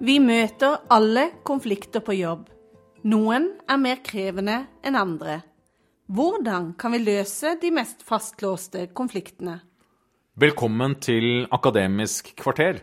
Vi møter alle konflikter på jobb. Noen er mer krevende enn andre. Hvordan kan vi løse de mest fastlåste konfliktene? Velkommen til Akademisk kvarter,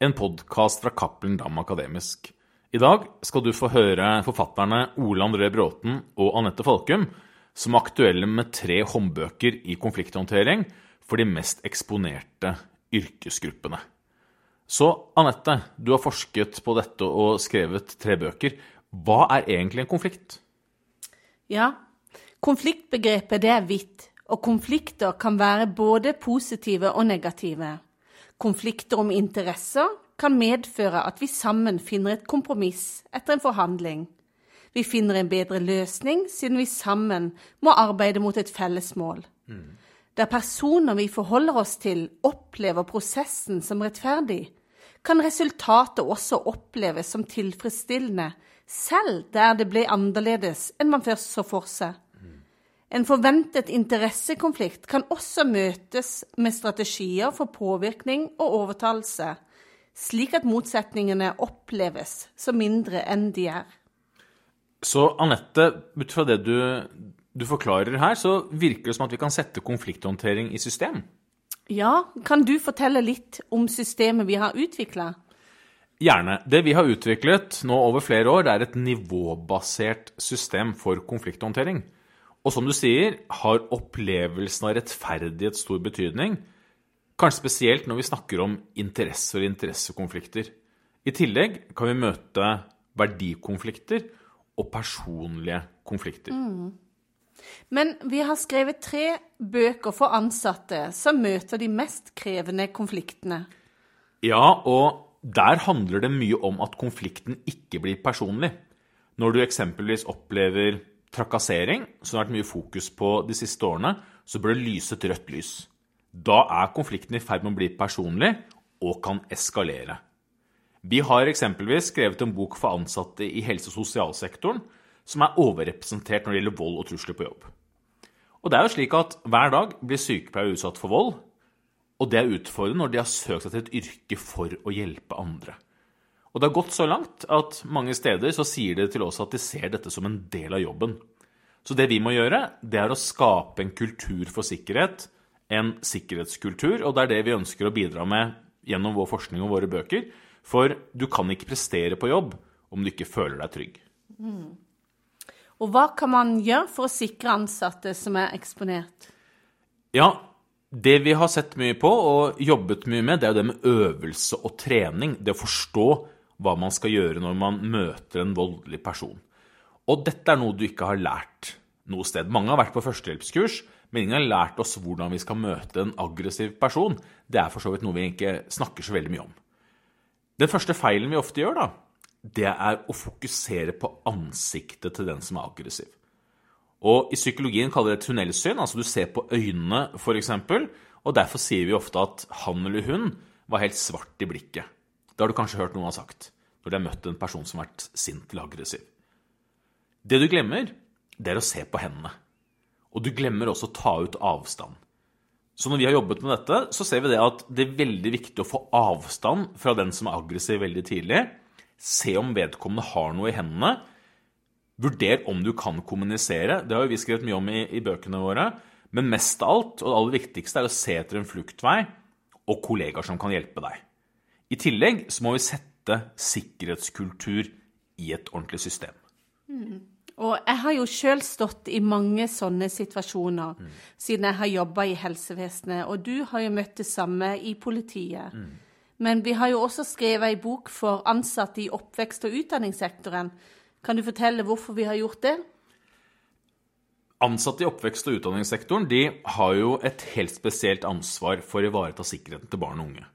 en podkast fra Cappelen Dam Akademisk. I dag skal du få høre forfatterne Ole André Bråten og Anette Falkum, som er aktuelle med tre håndbøker i konflikthåndtering for de mest eksponerte yrkesgruppene. Så Anette, du har forsket på dette og skrevet tre bøker. Hva er egentlig en konflikt? Ja, konfliktbegrepet det er vidt, og konflikter kan være både positive og negative. Konflikter om interesser kan medføre at vi sammen finner et kompromiss etter en forhandling. Vi finner en bedre løsning siden vi sammen må arbeide mot et felles mål. Mm. Der personer vi forholder oss til, opplever prosessen som rettferdig, kan resultatet også oppleves som tilfredsstillende, selv der det ble annerledes enn man først så for seg. En forventet interessekonflikt kan også møtes med strategier for påvirkning og overtalelse, slik at motsetningene oppleves som mindre enn de er. Så Anette, ut fra det du, du forklarer her, så virker det som at vi kan sette konflikthåndtering i system? Ja, kan du fortelle litt om systemet vi har utvikla? Gjerne. Det vi har utviklet nå over flere år, det er et nivåbasert system for konflikthåndtering. Og som du sier, har opplevelsen av rettferdighet stor betydning. Kanskje spesielt når vi snakker om interesser og interessekonflikter. I tillegg kan vi møte verdikonflikter og personlige konflikter. Mm. Men vi har skrevet tre bøker for ansatte som møter de mest krevende konfliktene. Ja, og der handler det mye om at konflikten ikke blir personlig. Når du eksempelvis opplever trakassering, som det har vært mye fokus på de siste årene, så bør det lyse et rødt lys. Da er konflikten i ferd med å bli personlig og kan eskalere. Vi har eksempelvis skrevet en bok for ansatte i helse- og sosialsektoren som er overrepresentert når det gjelder vold og trusler på jobb. Og det er jo slik at Hver dag blir sykepleiere utsatt for vold, og det er utfordrende når de har søkt seg til et yrke for å hjelpe andre. Og det har gått så langt at mange steder så sier de til oss at de ser dette som en del av jobben. Så det vi må gjøre, det er å skape en kultur for sikkerhet, en sikkerhetskultur, og det er det vi ønsker å bidra med gjennom vår forskning og våre bøker. For du kan ikke prestere på jobb om du ikke føler deg trygg. Mm. Og hva kan man gjøre for å sikre ansatte som er eksponert? Ja, det vi har sett mye på og jobbet mye med, det er jo det med øvelse og trening. Det å forstå hva man skal gjøre når man møter en voldelig person. Og dette er noe du ikke har lært noe sted. Mange har vært på førstehjelpskurs, men ingen har lært oss hvordan vi skal møte en aggressiv person. Det er for så vidt noe vi ikke snakker så veldig mye om. Den første feilen vi ofte gjør, da, det er å fokusere på ansiktet til den som er aggressiv. Og I psykologien kaller det tunnelsyn. altså Du ser på øynene, f.eks. Og derfor sier vi ofte at han eller hun var helt svart i blikket. Det har du kanskje hørt noen ha sagt når de har møtt en person som har vært sint eller aggressiv. Det du glemmer, det er å se på hendene. Og du glemmer også å ta ut avstand. Så når vi har jobbet med dette, så ser vi det at det er veldig viktig å få avstand fra den som er aggressiv veldig tidlig Se om vedkommende har noe i hendene. Vurder om du kan kommunisere. Det har jo vi skrevet mye om i, i bøkene våre. Men mest av alt, og det aller viktigste, er å se etter en fluktvei og kollegaer som kan hjelpe deg. I tillegg så må vi sette sikkerhetskultur i et ordentlig system. Mm. Og jeg har jo sjøl stått i mange sånne situasjoner mm. siden jeg har jobba i helsevesenet, og du har jo møtt det samme i politiet. Mm. Men vi har jo også skrevet ei bok for ansatte i oppvekst- og utdanningssektoren. Kan du fortelle hvorfor vi har gjort det? Ansatte i oppvekst- og utdanningssektoren de har jo et helt spesielt ansvar for å ivareta sikkerheten til barn og unge.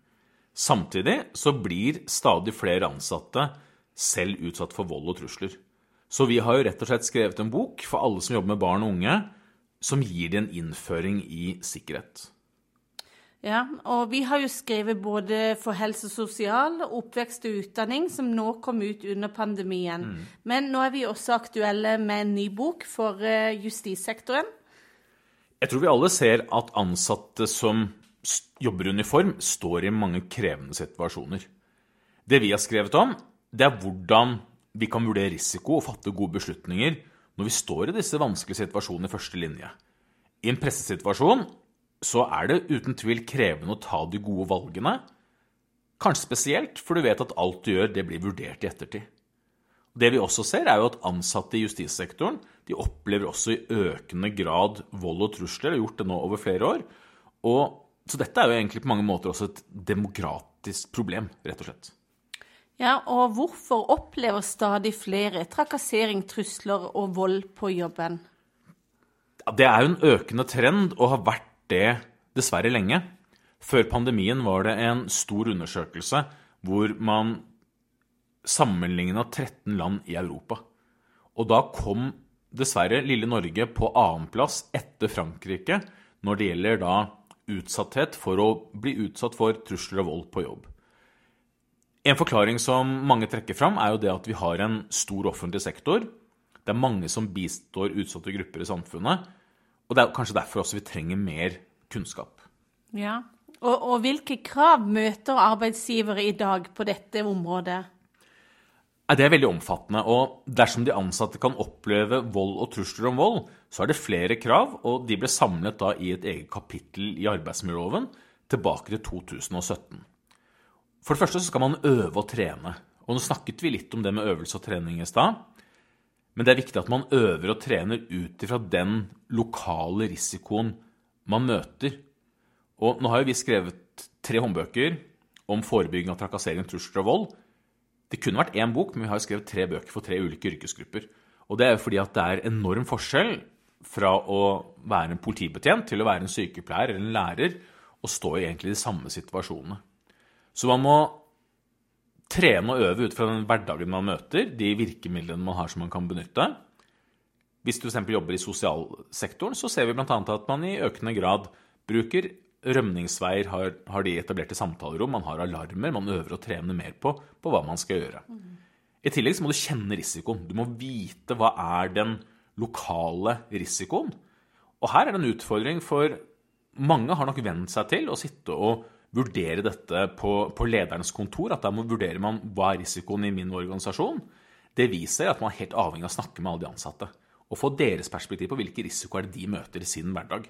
Samtidig så blir stadig flere ansatte selv utsatt for vold og trusler. Så vi har jo rett og slett skrevet en bok for alle som jobber med barn og unge, som gir dem en innføring i sikkerhet. Ja, og vi har jo skrevet både for helse og sosial, oppvekst og utdanning, som nå kom ut under pandemien. Mm. Men nå er vi også aktuelle med en ny bok for uh, justissektoren. Jeg tror vi alle ser at ansatte som jobber i uniform, står i mange krevende situasjoner. Det vi har skrevet om, det er hvordan vi kan vurdere risiko og fatte gode beslutninger når vi står i disse vanskelige situasjonene i første linje. I en pressesituasjon så er det uten tvil krevende å ta de gode valgene. Kanskje spesielt, for du vet at alt du gjør, det blir vurdert i ettertid. Det vi også ser, er jo at ansatte i justissektoren de opplever også i økende grad vold og trusler, og har gjort det nå over flere år. Og, så dette er jo egentlig på mange måter også et demokratisk problem, rett og slett. Ja, og hvorfor opplever stadig flere trakassering, trusler og vold på jobben? Det er jo en økende trend, og har vært det dessverre lenge. Før pandemien var det en stor undersøkelse hvor man sammenligna 13 land i Europa. Og da kom dessverre lille Norge på annenplass etter Frankrike når det gjelder da utsatthet for å bli utsatt for trusler og vold på jobb. En forklaring som mange trekker fram, er jo det at vi har en stor offentlig sektor. Det er mange som bistår utsatte grupper i samfunnet. Og det er kanskje derfor også vi trenger mer kunnskap. Ja, og, og hvilke krav møter arbeidsgivere i dag på dette området? Det er veldig omfattende, og dersom de ansatte kan oppleve vold og trusler om vold, så er det flere krav, og de ble samlet da i et eget kapittel i arbeidsmiljøloven tilbake til 2017. For det første så skal man øve og trene. Og nå snakket vi litt om det med øvelse og trening i stad. Men det er viktig at man øver og trener ut ifra den lokale risikoen man møter. Og nå har jo vi skrevet tre håndbøker om forebygging av trakassering, trusler og vold. Det kunne vært én bok, men vi har jo skrevet tre bøker for tre ulike yrkesgrupper. Og det er jo fordi at det er enorm forskjell fra å være en politibetjent til å være en sykepleier eller en lærer og stå i egentlig de samme situasjonene. Så man må trene og øve ut fra den hverdagen man møter, de virkemidlene man har som man kan benytte. Hvis du f.eks. jobber i sosialsektoren, så ser vi bl.a. at man i økende grad bruker rømningsveier, har, har de etablerte samtalerom, man har alarmer, man øver og trener mer på, på hva man skal gjøre. I tillegg så må du kjenne risikoen. Du må vite hva er den lokale risikoen. Og her er det en utfordring, for mange har nok vent seg til å sitte og vurdere dette på, på lederens kontor, at der vurderer man hva er risikoen i min organisasjon. Det viser at man er helt avhengig av å snakke med alle de ansatte og få deres perspektiv på hvilke risikoer de møter i sin hverdag.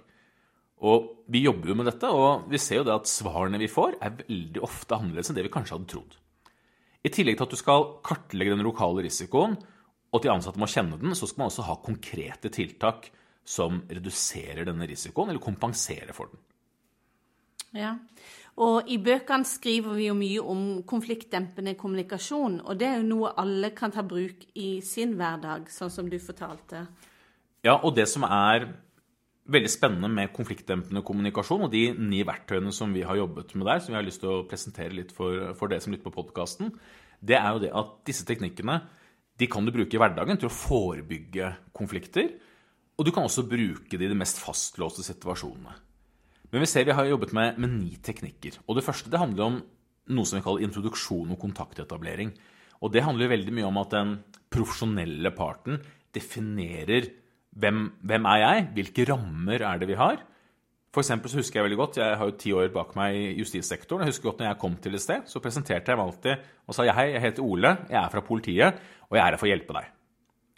Og Vi jobber jo med dette, og vi ser jo det at svarene vi får, er veldig ofte annerledes enn det vi kanskje hadde trodd. I tillegg til at du skal kartlegge den lokale risikoen, og at de ansatte må kjenne den, så skal man også ha konkrete tiltak som reduserer denne risikoen, eller kompenserer for den. Ja, og i bøkene skriver vi jo mye om konfliktdempende kommunikasjon, og det er jo noe alle kan ta bruk i sin hverdag, sånn som du fortalte. Ja, og det som er veldig spennende med konfliktdempende kommunikasjon, og de ni verktøyene som vi har jobbet med der, som vi har lyst til å presentere litt for, for dere som lytter på podkasten, det er jo det at disse teknikkene de kan du bruke i hverdagen til å forebygge konflikter. Og du kan også bruke det i de mest fastlåste situasjonene. Men vi ser vi har jobbet med, med ni teknikker. Og det første det handler om noe som vi kaller introduksjon og kontaktetablering. Og det handler veldig mye om at den profesjonelle parten definerer hvem, hvem er jeg, hvilke rammer er det vi har. For eksempel så husker jeg veldig godt, jeg har jo ti år bak meg i justissektoren. Jeg husker godt når jeg kom til et sted, så presenterte jeg meg alltid og sa hei, jeg heter Ole, jeg er fra politiet, og jeg er her for å hjelpe deg.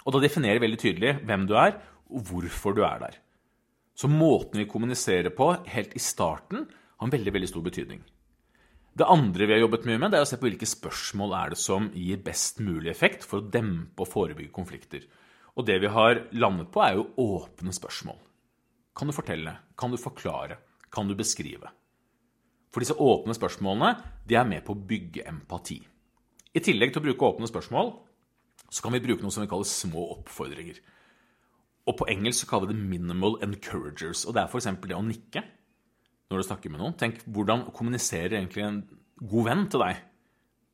Og da definerer jeg veldig tydelig hvem du er, og hvorfor du er der. Så måten vi kommuniserer på helt i starten, har en veldig, veldig stor betydning. Det andre vi har jobbet mye med, det er å se på hvilke spørsmål er det som gir best mulig effekt for å dempe og forebygge konflikter. Og det vi har landet på, er jo åpne spørsmål. Kan du fortelle? Kan du forklare? Kan du beskrive? For disse åpne spørsmålene de er med på å bygge empati. I tillegg til å bruke åpne spørsmål så kan vi bruke noe som vi kaller små oppfordringer. Og på engelsk så kaller vi det 'minimal encouragers'. Og det er f.eks. det å nikke når du snakker med noen. Tenk hvordan kommuniserer egentlig en god venn til deg?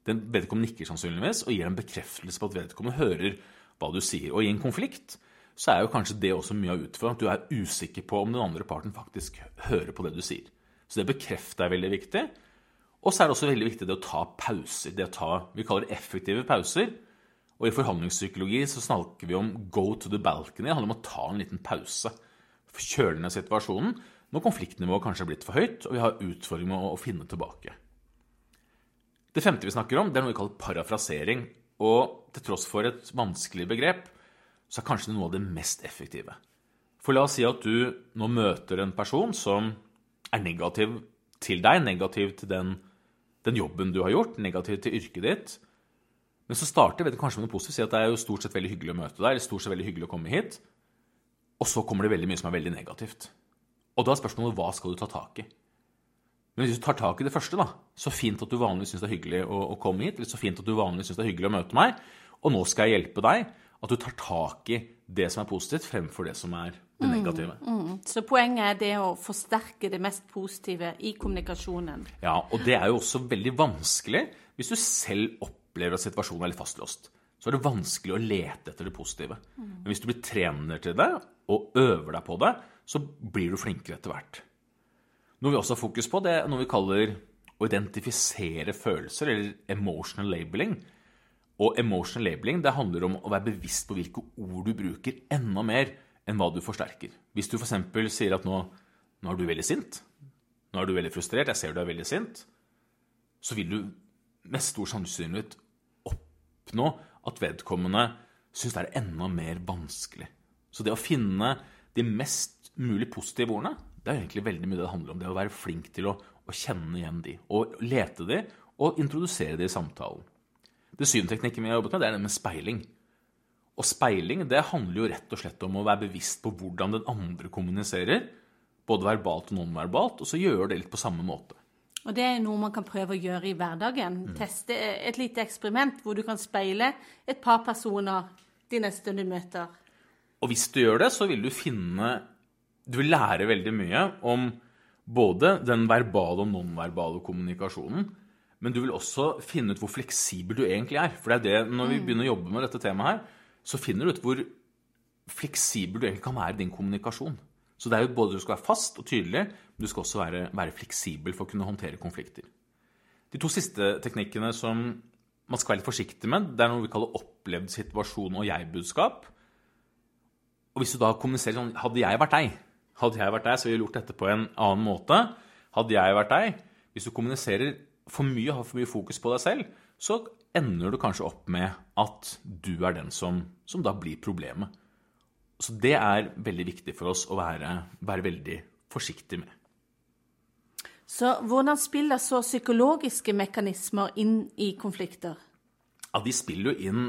Den Vedkommende nikker sannsynligvis og gir en bekreftelse på at vedkommende hører hva du sier. Og i en konflikt så er jo kanskje det også mye av utfordringen at du er usikker på om den andre parten faktisk hører på det du sier. Så det bekrefter er veldig viktig. Og så er det også veldig viktig det å ta pauser. Det å ta, Vi kaller det effektive pauser. Og i forhandlingspsykologi så snakker vi om 'go to the balcony'. Det handler om å ta en liten pause. Kjøle ned situasjonen når konfliktnivået kanskje er blitt for høyt, og vi har utfordringer med å, finne tilbake. Det femte vi snakker om, det er noe vi kaller parafrasering. Og til tross for et vanskelig begrep, så er kanskje det noe av det mest effektive. For la oss si at du nå møter en person som er negativ til deg, negativ til den, den jobben du har gjort, negativ til yrket ditt. Men så starter det kanskje med noe positivt. Si at det er jo stort sett veldig hyggelig å møte deg, eller stort sett veldig hyggelig å komme hit. Og så kommer det veldig mye som er veldig negativt. Og da er spørsmålet hva skal du ta tak i? Men hvis du tar tak i det første, da, så fint at du vanligvis syns det er hyggelig å, å, komme hit, eller så fint at du vanligvis syns det er hyggelig å møte meg, og nå skal jeg hjelpe deg, at du tar tak i det som er positivt, fremfor det som er det negative. Mm, mm. Så poenget er det å forsterke det mest positive i kommunikasjonen. Ja, og det er jo også veldig vanskelig hvis du selv opplever at situasjonen er litt fastlåst. Så er det vanskelig å lete etter det positive. Men hvis du blir trener til det, og øver deg på det, så blir du flinkere etter hvert. Noe vi også har fokus på, det er noe vi kaller å identifisere følelser, eller emotional labeling. Og emotional labeling det handler om å være bevisst på hvilke ord du bruker, enda mer enn hva du forsterker. Hvis du f.eks. sier at nå, nå er du veldig sint, nå er du veldig frustrert, jeg ser du er veldig sint, så vil du med stor sannsynlighet oppnå at vedkommende syns det er enda mer vanskelig. Så det å finne de mest mulig positive ordene, det er egentlig veldig mye det handler om. Det å være flink til å, å kjenne igjen de, og lete de, og introdusere de i samtalen. Det syvende teknikken vi har jobbet med, det er det med speiling. Og speiling det handler jo rett og slett om å være bevisst på hvordan den andre kommuniserer, både verbalt og nonverbalt, og så gjøre det litt på samme måte. Og det er noe man kan prøve å gjøre i hverdagen. Mm. Teste et lite eksperiment hvor du kan speile et par personer de neste du møter. Og hvis du gjør det, så vil du finne Du vil lære veldig mye om både den verbale og nonverbale kommunikasjonen. Men du vil også finne ut hvor fleksibel du egentlig er. For det er det, når vi mm. begynner å jobbe med dette temaet her, så finner du ut hvor fleksibel du egentlig kan være i din kommunikasjon. Så det er jo både du skal være fast og tydelig, du skal også være, være fleksibel for å kunne håndtere konflikter. De to siste teknikkene som man skal være litt forsiktig med, det er noe vi kaller opplevd situasjon og jeg-budskap. Og hvis du da kommuniserer sånn Hadde jeg vært deg, hadde jeg vært deg, så ville jeg gjort dette på en annen måte. Hadde jeg vært deg Hvis du kommuniserer for mye, har for mye fokus på deg selv, så ender du kanskje opp med at du er den som, som da blir problemet. Så det er veldig viktig for oss å være, være veldig forsiktig med. Så hvordan spiller så psykologiske mekanismer inn i konflikter? Ja, De spiller jo inn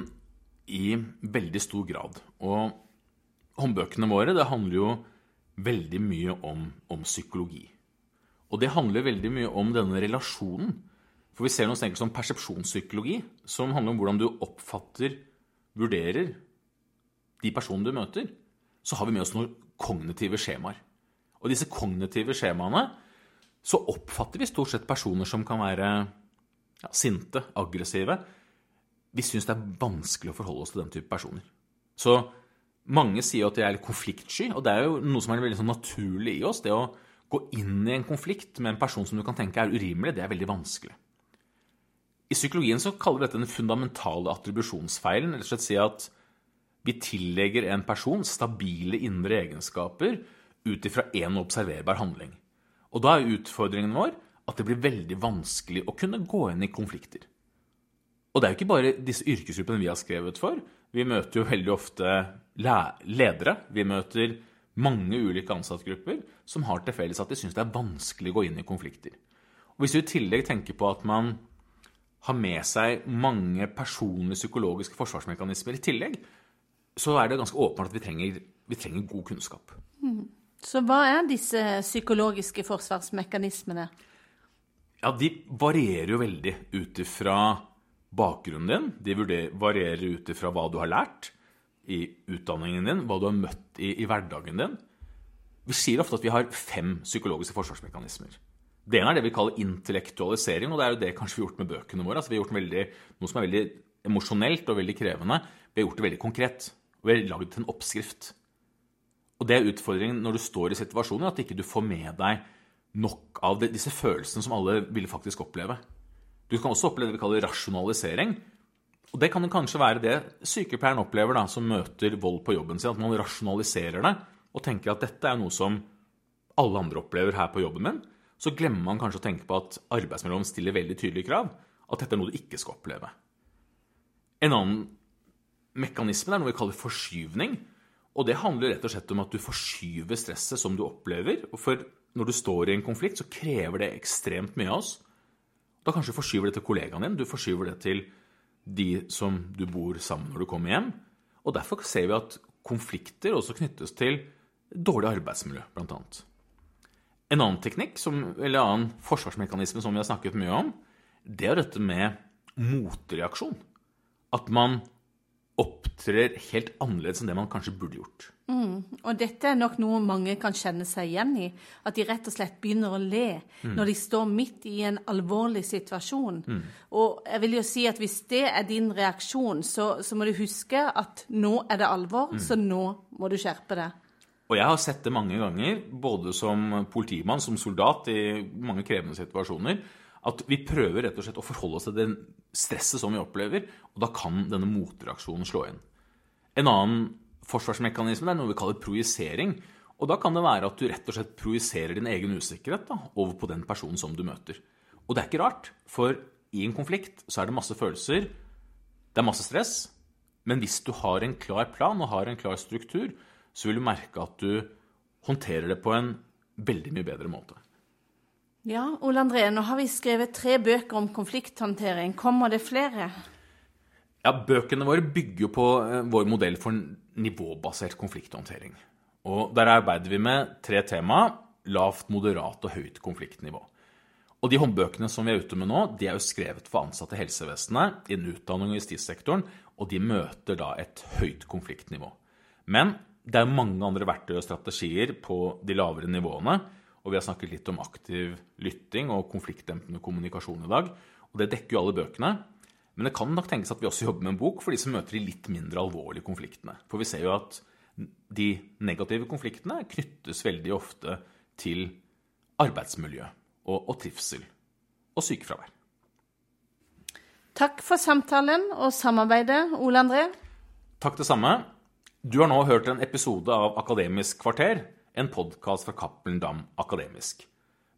i veldig stor grad. Og håndbøkene våre det handler jo veldig mye om, om psykologi. Og det handler veldig mye om denne relasjonen for vi ser noe som persepsjonspsykologi, som handler om hvordan du oppfatter, vurderer de personene du møter. Så har vi med oss noen kognitive skjemaer. Og disse kognitive skjemaene så oppfatter vi stort sett personer som kan være ja, sinte, aggressive. Vi syns det er vanskelig å forholde oss til den type personer. Så mange sier at de er konfliktsky, og det er jo noe som er veldig sånn naturlig i oss. Det å gå inn i en konflikt med en person som du kan tenke er urimelig, det er veldig vanskelig. I psykologien så kaller vi dette den fundamentale attribusjonsfeilen. Rett og slett si at vi tillegger en person stabile indre egenskaper ut ifra én observerbar handling. Og da er utfordringen vår at det blir veldig vanskelig å kunne gå inn i konflikter. Og det er jo ikke bare disse yrkesgruppene vi har skrevet for. Vi møter jo veldig ofte ledere. Vi møter mange ulike ansattgrupper som har til felles at de syns det er vanskelig å gå inn i konflikter. Og Hvis du i tillegg tenker på at man har med seg mange personlige psykologiske forsvarsmekanismer i tillegg, så er det ganske åpenbart at vi trenger, vi trenger god kunnskap. Mm. Så hva er disse psykologiske forsvarsmekanismene? Ja, De varierer jo veldig ut ifra bakgrunnen din. De varierer ut ifra hva du har lært i utdanningen din, hva du har møtt i, i hverdagen din. Vi sier ofte at vi har fem psykologiske forsvarsmekanismer. Det ene er det vi kaller intellektualisering, og det er jo det kanskje vi har gjort med bøkene våre. Altså, vi har gjort veldig, noe som er veldig emosjonelt og veldig krevende. Vi har gjort det veldig konkret. Og vi har lagd en oppskrift. Og det er utfordringen når du står i situasjonen, at ikke du får med deg nok av disse følelsene som alle ville faktisk oppleve. Du kan også oppleve det vi kaller rasjonalisering. Og det kan kanskje være det sykepleieren opplever da, som møter vold på jobben sin. At man rasjonaliserer det og tenker at dette er noe som alle andre opplever her på jobben min. Så glemmer man kanskje å tenke på at arbeidsmiljøloven stiller veldig tydelige krav. At dette er noe du ikke skal oppleve. En annen mekanisme er noe vi kaller forskyvning. Og det handler rett og slett om at du forskyver stresset som du opplever. For når du står i en konflikt, så krever det ekstremt mye av oss. Da kanskje du forskyver det til kollegaen din, du forskyver det til de som du bor sammen når du kommer hjem. Og derfor ser vi at konflikter også knyttes til dårlig arbeidsmiljø, bl.a. En annen teknikk, som, eller annen forsvarsmekanisme som vi har snakket mye om, det er dette med motreaksjon. At man opptrer helt annerledes enn det man kanskje burde gjort. Mm. Og dette er nok noe mange kan kjenne seg igjen i. At de rett og slett begynner å le mm. når de står midt i en alvorlig situasjon. Mm. Og jeg vil jo si at hvis det er din reaksjon, så, så må du huske at nå er det alvor, mm. så nå må du skjerpe det. Og jeg har sett det mange ganger, både som politimann, som soldat, i mange krevende situasjoner at vi prøver rett og slett å forholde oss til det stresset som vi opplever, og da kan denne motreaksjonen slå inn. En annen forsvarsmekanisme er noe vi kaller projisering. Og da kan det være at du rett og slett projiserer din egen usikkerhet da, over på den personen som du møter. Og det er ikke rart, for i en konflikt så er det masse følelser, det er masse stress, men hvis du har en klar plan og har en klar struktur, så vil du merke at du håndterer det på en veldig mye bedre måte. Ja, Ole André, nå har vi skrevet tre bøker om konflikthåndtering. Kommer det flere? Ja, Bøkene våre bygger jo på eh, vår modell for nivåbasert konflikthåndtering. Og Der arbeider vi med tre tema lavt, moderat og høyt konfliktnivå. Og De håndbøkene som vi er ute med nå, de er jo skrevet for ansatte i helsevesenet, innen utdanning og justissektoren, og de møter da et høyt konfliktnivå. Men det er mange andre verktøy og strategier på de lavere nivåene og vi har snakket litt om aktiv lytting og konfliktdempende kommunikasjon i dag. Og det dekker jo alle bøkene. Men det kan nok tenkes at vi også jobber med en bok for de som møter de litt mindre alvorlige konfliktene. For vi ser jo at de negative konfliktene knyttes veldig ofte til arbeidsmiljø og, og trivsel og sykefravær. Takk for samtalen og samarbeidet, Ole André. Takk det samme. Du har nå hørt en episode av Akademisk kvarter en podkast fra Cappelen Dam Akademisk.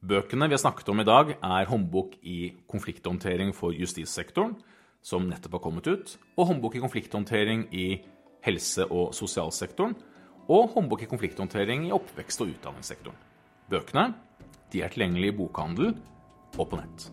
Bøkene vi har snakket om i dag, er håndbok i konflikthåndtering for justissektoren, som nettopp har kommet ut, og håndbok i konflikthåndtering i helse- og sosialsektoren, og håndbok i konflikthåndtering i oppvekst- og utdanningssektoren. Bøkene de er tilgjengelige i bokhandel og på nett.